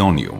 Македониум.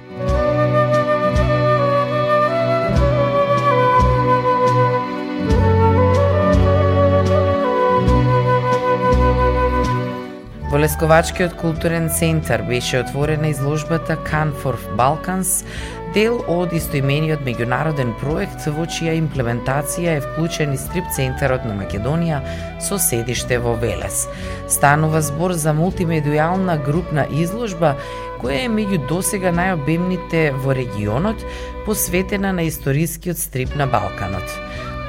Во Лесковачкиот културен центар беше отворена изложбата Can for Balkans, дел од истоимениот меѓународен проект во чија имплементација е вклучен и стрип центарот на Македонија со седиште во Велес. Станува збор за мултимедијална групна изложба која е меѓу досега најобемните во регионот, посветена на историскиот стрип на Балканот.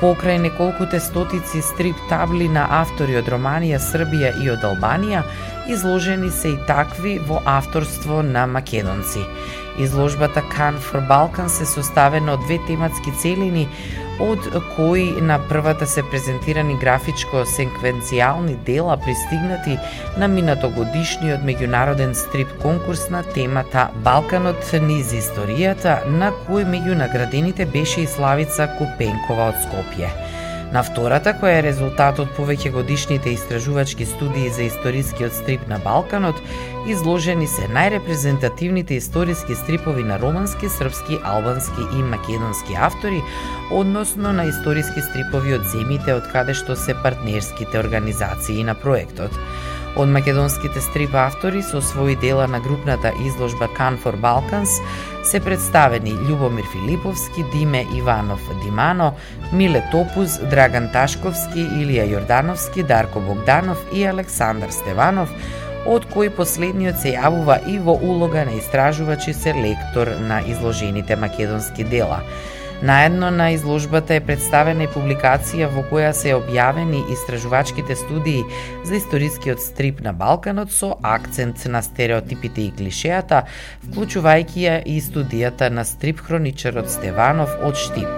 Покрај неколкуте стотици стрип табли на автори од Романија, Србија и од Албанија, изложени се и такви во авторство на македонци. Изложбата Can for Balkan се составена од две тематски целини, од кои на првата се презентирани графичко секвенцијални дела пристигнати на минатогодишниот меѓународен стрип конкурс на темата Балканот низ историјата, на кој меѓу наградените беше и Славица Купенкова од Скопје. На втората, која е резултат од повеќе годишните истражувачки студии за историскиот стрип на Балканот, изложени се најрепрезентативните историски стрипови на романски, српски, албански и македонски автори, односно на историски стрипови од земите од каде што се партнерските организации на проектот. Од македонските стрип автори со своји дела на групната изложба Can for Balkans се представени Љубомир Филиповски, Диме Иванов Димано, Миле Топуз, Драган Ташковски, Илија Јордановски, Дарко Богданов и Александар Стеванов, од кој последниот се јавува и во улога на истражувач и селектор на изложените македонски дела. Наедно на изложбата е представена и публикација во која се објавени истражувачките студии за историскиот стрип на Балканот со акцент на стереотипите и клишеата, вклучувајќи ја и студијата на стрип хроничарот Стеванов од Штип.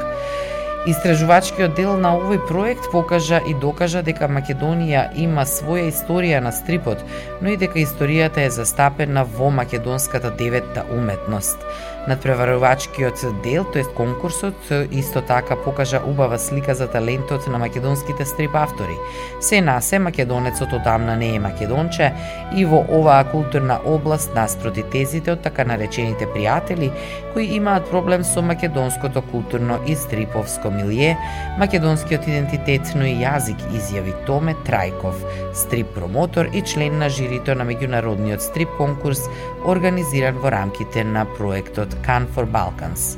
Истражувачкиот дел на овој проект покажа и докажа дека Македонија има своја историја на стрипот, но и дека историјата е застапена во македонската деветта уметност. Надпреварувачкиот дел, тоест конкурсот, исто така покажа убава слика за талентот на македонските стрип автори. Се на се македонецот одамна не е македонче и во оваа културна област наспроти тезите од така наречените пријатели кои имаат проблем со македонското културно и стриповско милие, македонскиот идентитет, но и јазик, изјави Томе Трајков, стрип промотор и член на жирито на меѓународниот стрип конкурс организиран во рамките на проектот Can for Balkans.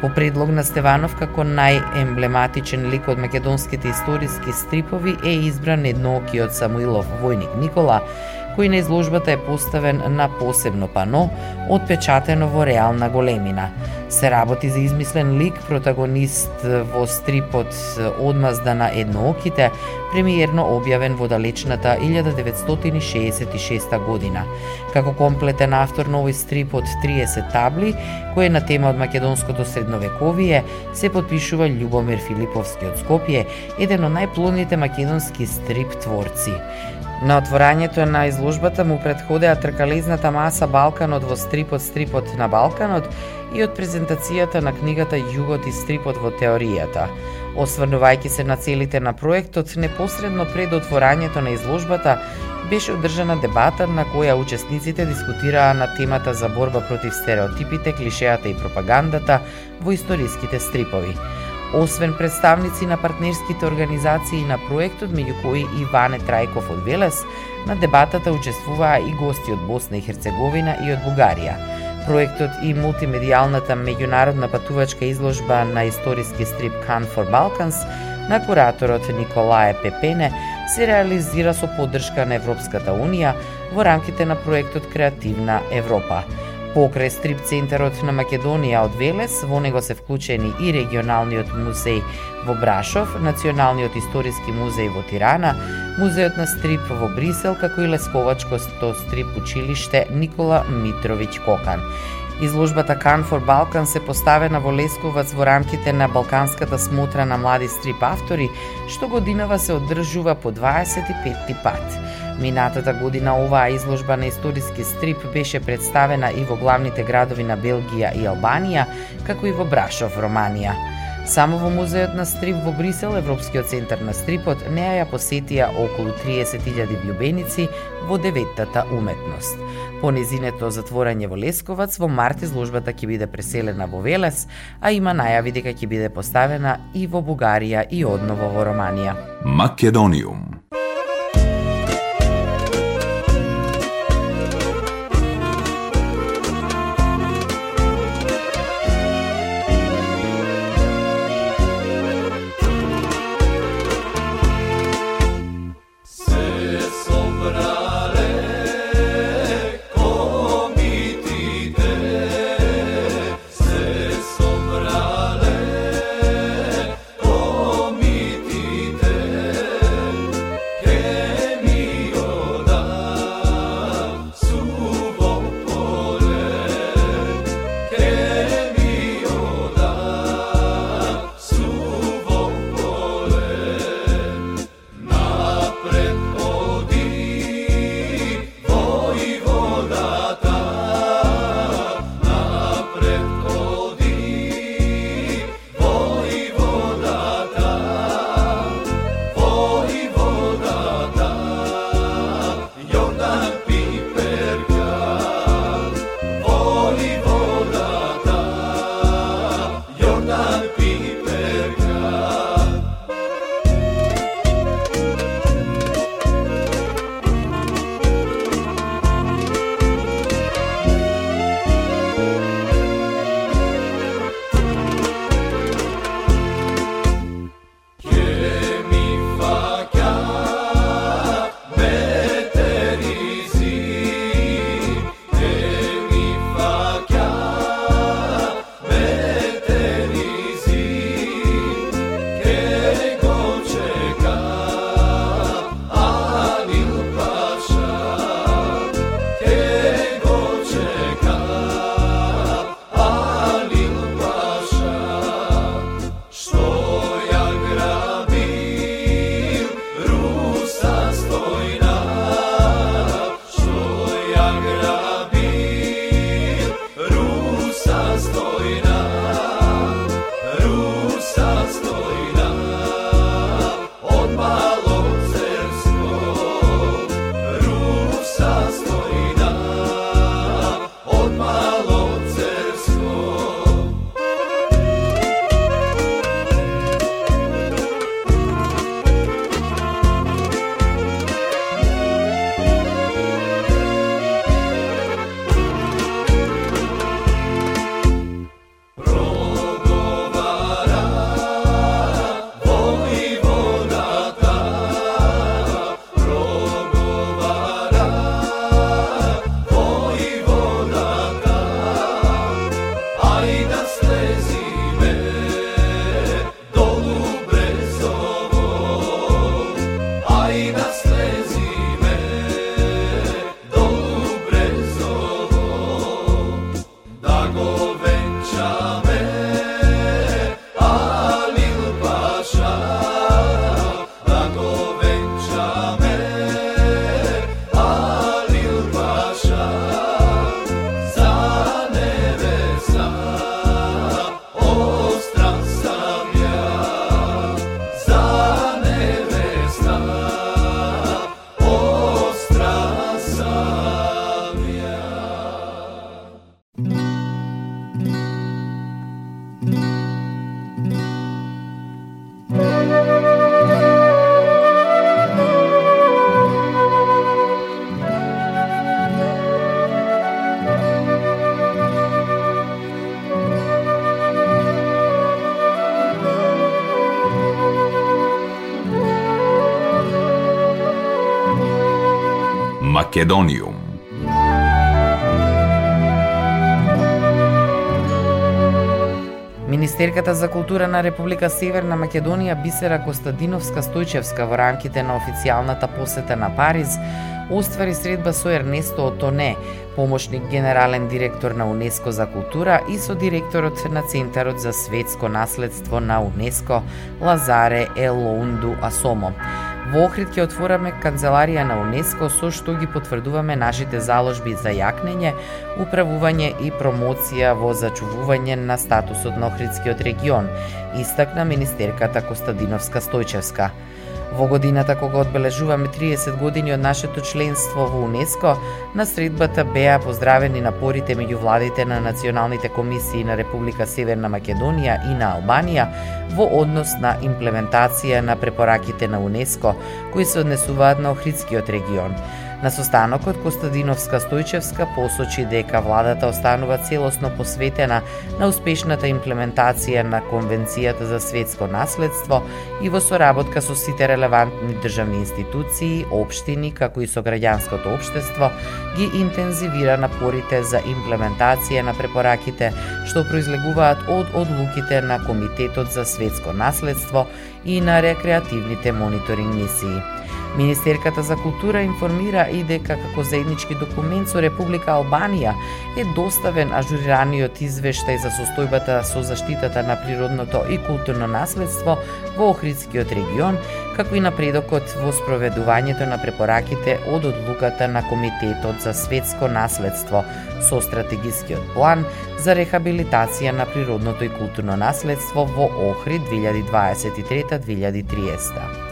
По предлог на Стеванов како најемблематичен лик од македонските историски стрипови е избран едноокиот Самуилов војник Никола, кој на изложбата е поставен на посебно пано, отпечатено во реална големина. Се работи за измислен лик, протагонист во стрипот Одмазда на еднооките, премиерно објавен во далечната 1966 година. Како комплетен автор на овој стрип од 30 табли, кој е на тема од македонското средновековие, се подпишува Љубомир Филиповски од Скопје, еден од најплодните македонски стрип творци. На отворањето на изложбата му предходеа тркалезната маса Балканот во стрипот Стрипот на Балканот и од презентацијата на книгата Југот и стрипот во теоријата. Осврнувајќи се на целите на проектот, непосредно пред отворањето на изложбата, беше одржана дебата на која учесниците дискутираа на темата за борба против стереотипите, клишеата и пропагандата во историските стрипови освен представници на партнерските организации на проектот, меѓу кои и Ване Трајков од Велес, на дебатата учествуваа и гости од Босна и Херцеговина и од Бугарија. Проектот и мултимедијалната меѓународна патувачка изложба на историски стрип Can for Balkans на кураторот Николае Пепене се реализира со поддршка на Европската Унија во рамките на проектот Креативна Европа. Покрај стрип центарот на Македонија од Велес, во него се вклучени и регионалниот музеј во Брашов, Националниот историски музеј во Тирана, Музеот на стрип во Брисел, како и Лесковачкото стрип училиште Никола Митровиќ Кокан. Изложбата Can for Balkan се поставена во Лесковац во рамките на Балканската смотра на млади стрип автори, што годинава се одржува по 25 пат. Минатата година оваа изложба на историски стрип беше представена и во главните градови на Белгија и Албанија, како и во Брашов, Романија. Само во музеот на стрип во Брисел, Европскиот центар на стрипот, неа ја посетија околу 30.000 љубеници во деветтата уметност. По незинето затворање во Лесковац, во март изложбата ќе биде преселена во Велес, а има најави дека ќе биде поставена и во Бугарија и одново во Романија. Македониум Македониум. Министерката за култура на Република Северна Македонија Бисера Костадиновска Стојчевска во рамките на официјалната посета на Париз оствари средба со Ернесто Отоне, помошник генерален директор на УНЕСКО за култура и со директорот на Центарот за светско наследство на УНЕСКО Лазаре Елоунду Асомо. Во Охрид ќе отвораме канцеларија на УНЕСКО со што ги потврдуваме нашите заложби за јакнење, управување и промоција во зачувување на статусот на Охридскиот регион, истакна министерката Костадиновска Стојчевска. Во годината кога одбележуваме 30 години од нашето членство во УНЕСКО, на средбата беа поздравени напорите меѓу владите на националните комисии на Република Северна Македонија и на Албанија во однос на имплементација на препораките на УНЕСКО кои се однесуваат на Охридскиот регион. На состанокот Костадиновска Стојчевска посочи дека владата останува целосно посветена на успешната имплементација на Конвенцијата за светско наследство и во соработка со сите релевантни државни институции, општини, како и со граѓанското општество, ги интензивира напорите за имплементација на препораките што произлегуваат од одлуките на Комитетот за светско наследство и на рекреативните мониторинг мисии. Министерката за култура информира и дека како заеднички документ со Република Албанија е доставен ажурираниот извештај за состојбата со заштитата на природното и културно наследство во Охридскиот регион, како и напредокот во спроведувањето на препораките од одлуката на Комитетот за светско наследство со стратегискиот план за рехабилитација на природното и културно наследство во Охрид 2023-2030.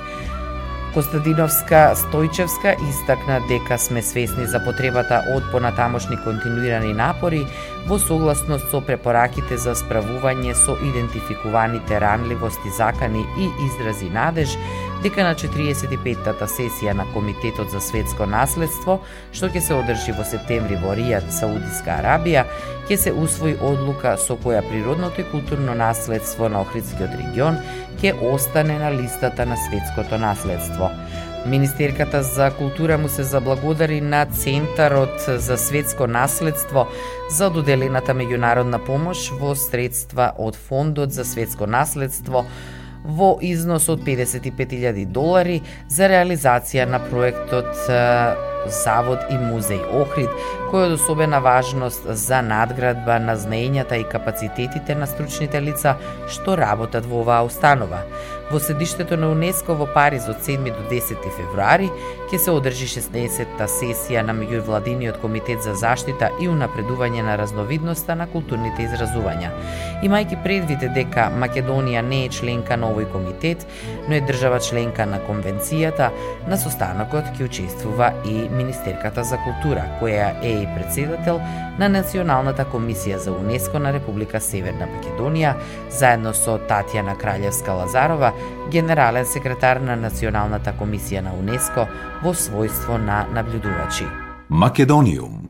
Костадиновска Стојчевска истакна дека сме свесни за потребата од понатамошни континуирани напори во согласност со препораките за справување со идентификуваните ранливости, закани и изрази надеж дека на 45-тата сесија на Комитетот за светско наследство, што ќе се одржи во септември во Ријад, Саудиска Арабија, ќе се усвои одлука со која природното и културно наследство на Охридскиот регион ќе остане на листата на светското наследство. Министерката за култура му се заблагодари на Центарот за светско наследство за доделената меѓународна помош во средства од Фондот за светско наследство во износ од 55.000 долари за реализација на проектот Завод и музеј Охрид, кој од особена важност за надградба на знаењата и капацитетите на стручните лица што работат во оваа установа. Во седиштето на УНЕСКО во Париз од 7 до 10 февруари ќе се одржи 16-та сесија на меѓувладиниот комитет за заштита и унапредување на разновидноста на културните изразувања. Имајќи предвид дека Македонија не е членка на овој комитет, но е држава членка на конвенцијата, на состанокот ќе учествува и Министерката за култура, која е и председател на Националната комисија за УНЕСКО на Република Северна Македонија, заедно со Татјана Краљевска Лазарова, генерален секретар на Националната комисија на УНЕСКО во својство на наблюдувачи. Македониум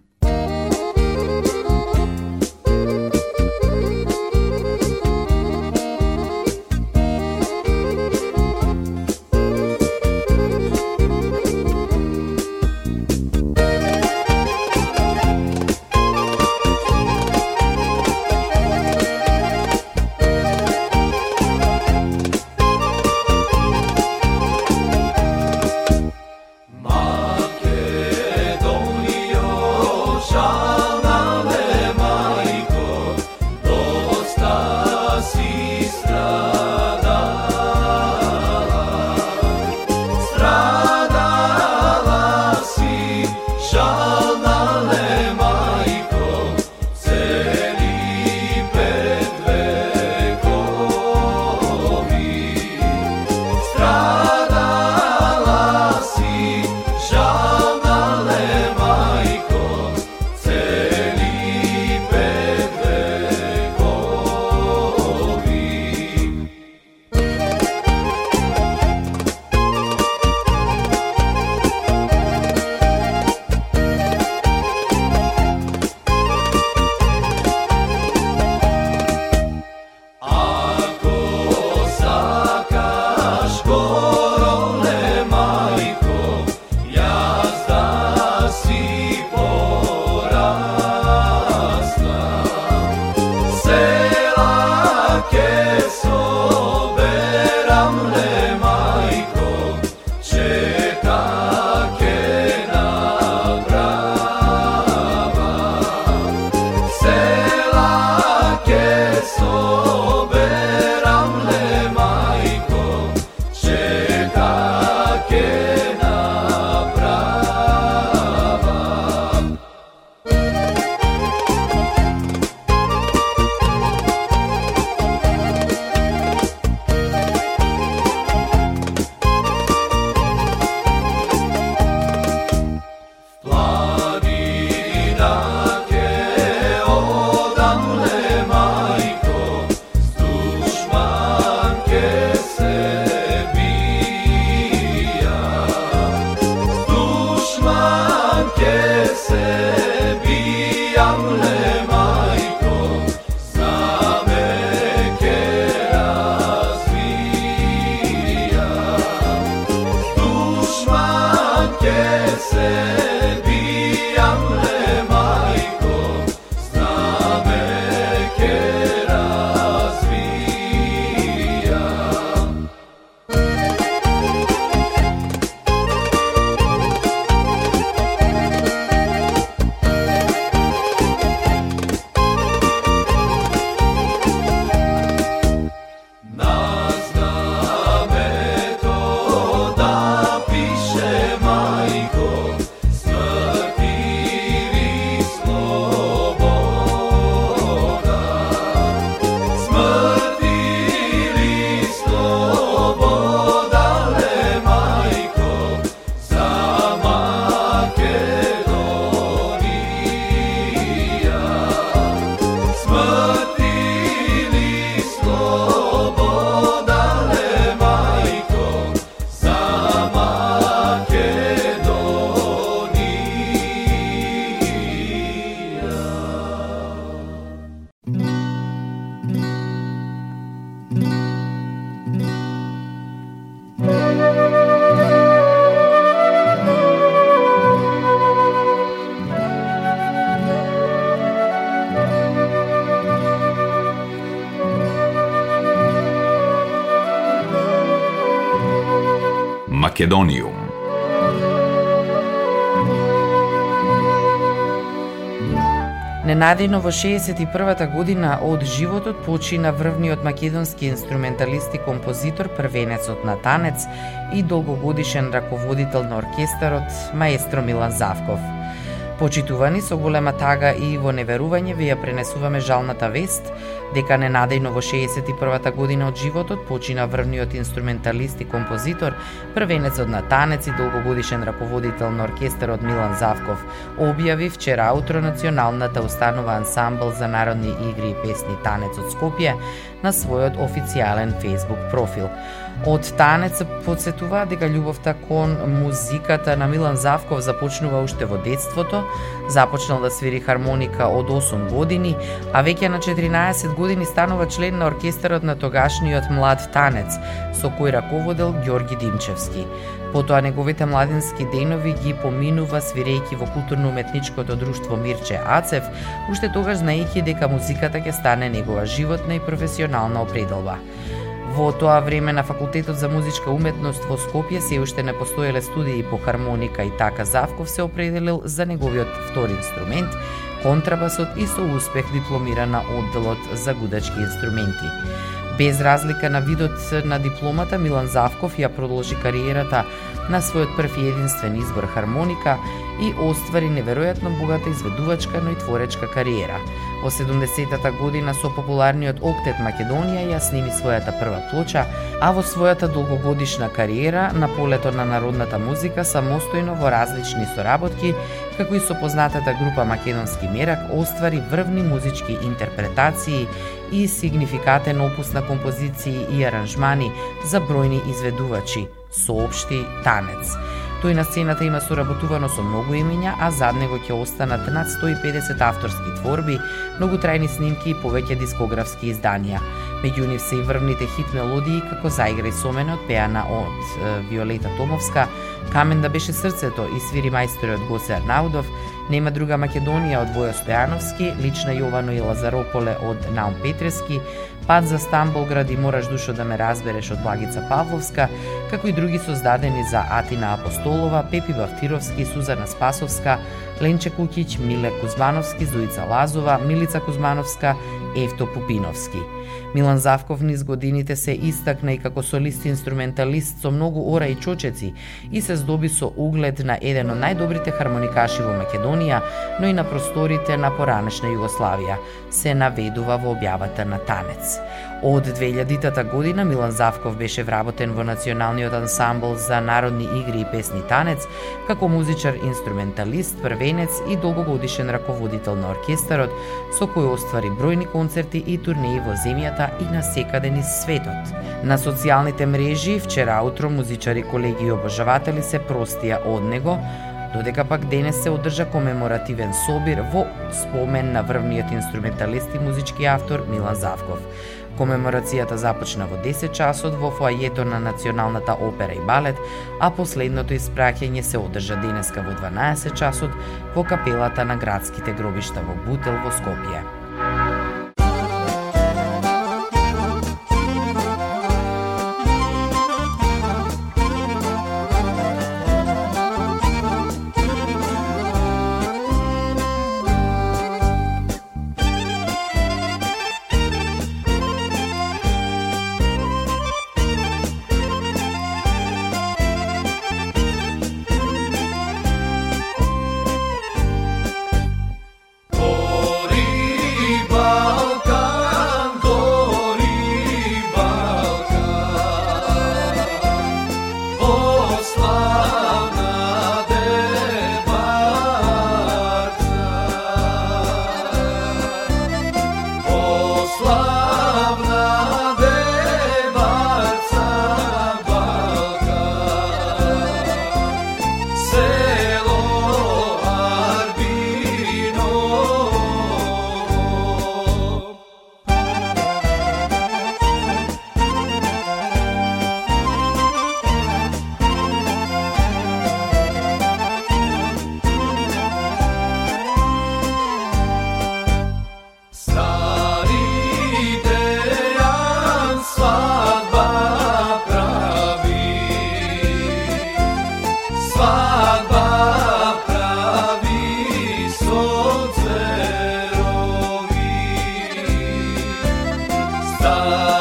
Македониум. Ненадејно во 61-та година од животот почина врвниот македонски инструменталист и композитор, првенецот на танец и долгогодишен раководител на оркестарот, маестро Милан Завков – Почитувани со голема тага и во неверување ви ја пренесуваме жалната вест дека ненадејно во 61-та година од животот почина врвниот инструменталист и композитор, првенецот на танец и долгогодишен раководител на оркестарот Милан Завков, објави вчера утро националната установа ансамбл за народни игри и песни Танец од Скопје на својот официјален Facebook профил. Од танец подсетува дека љубовта кон музиката на Милан Завков започнува уште во детството, започнал да свири хармоника од 8 години, а веќе на 14 години станува член на оркестарот на тогашниот млад танец, со кој раководел Ѓорги Димчевски. Потоа неговите младински денови ги поминува свирејќи во културно-уметничкото друштво Мирче Ацев, уште тогаш знаејќи дека музиката ќе стане негова животна и професионална определба. Во тоа време на Факултетот за музичка уметност во Скопје се уште не постоеле студии по хармоника и така Завков се определил за неговиот втор инструмент, контрабасот и со успех дипломира на одделот за гудачки инструменти. Без разлика на видот на дипломата, Милан Завков ја продолжи кариерата на својот прв и единствен избор хармоника и оствари неверојатно богата изведувачка, но и творечка кариера. Во 70-та година со популарниот октет Македонија ја сними својата прва плоча, а во својата долгогодишна кариера на полето на народната музика самостојно во различни соработки, како и со познатата група Македонски мерак, оствари врвни музички интерпретации и сигнификатен опус на композиции и аранжмани за бројни изведувачи, соопшти танец. Тој на сцената има соработувано со многу имиња, а зад него ќе останат над 150 авторски творби, многу трајни снимки и повеќе дискографски изданија. Меѓу нив се и врвните хит мелодии како Заиграј со мене одпеана од Виолета Томовска, Камен да беше срцето и свири мајсториот Госе Арнаудов, Нема друга Македонија од Војо Стојановски, Лична Јовано и Лазарополе од Наум Петрески, Пат за Стамболград и Мораш душо да ме разбереш од Благица Павловска, како и други создадени за Атина Апостолова, Пепи Бавтировски, Сузана Спасовска, Ленче Кукиќ, Миле Кузмановски, Зуица Лазова, Милица Кузмановска, Евто Пупиновски. Милан Завков низ годините се истакна и како солист инструменталист со многу ора и чочеци и се здоби со углед на еден од најдобрите хармоникаши во Македонија, но и на просторите на поранешна Југославија, се наведува во објавата на Танец. Од 2000-та година Милан Завков беше вработен во Националниот ансамбл за народни игри и песни танец, како музичар инструменталист, првенец и долгогодишен раководител на оркестарот, со кој оствари бројни концерти и турнеи во земјата и на секаде низ светот. На социјалните мрежи вчера утро музичари, колеги и обожаватели се простија од него, додека пак денес се одржа комеморативен собир во спомен на врвниот инструменталист и музички автор Милан Завков. Комеморацијата започна во 10 часот во фоајето на Националната опера и балет, а последното испраќање се одржа денеска во 12 часот во капелата на градските гробишта во Бутел во Скопје. love.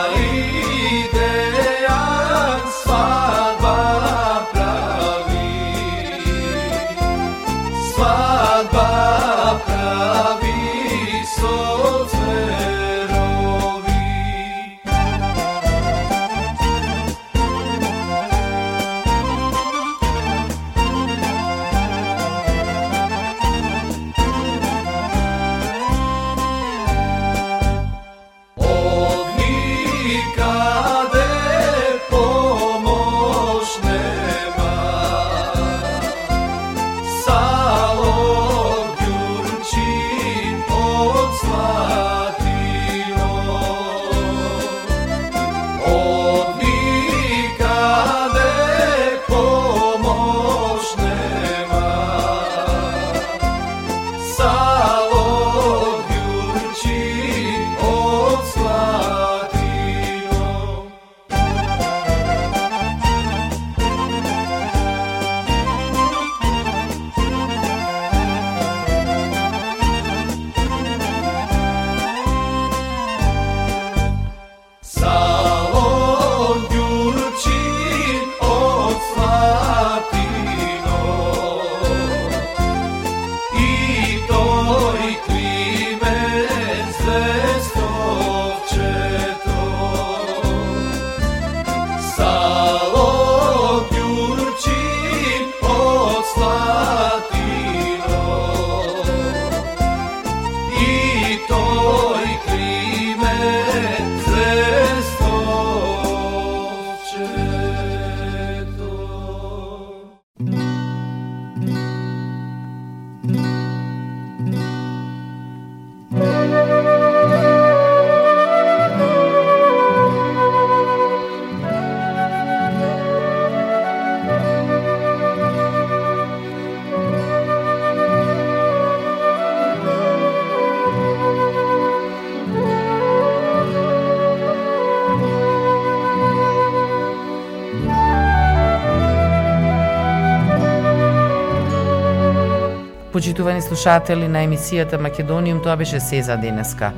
Почитувани слушатели на емисијата Македониум, тоа беше се за денеска.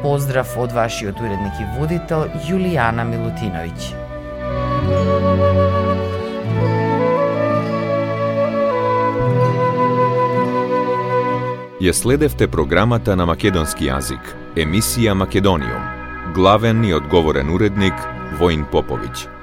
Поздрав од вашиот уредник и водител Јулијана Милутиновиќ. Ја следевте програмата на македонски јазик, емисија Македониум. Главен и одговорен уредник Воин Поповиќ.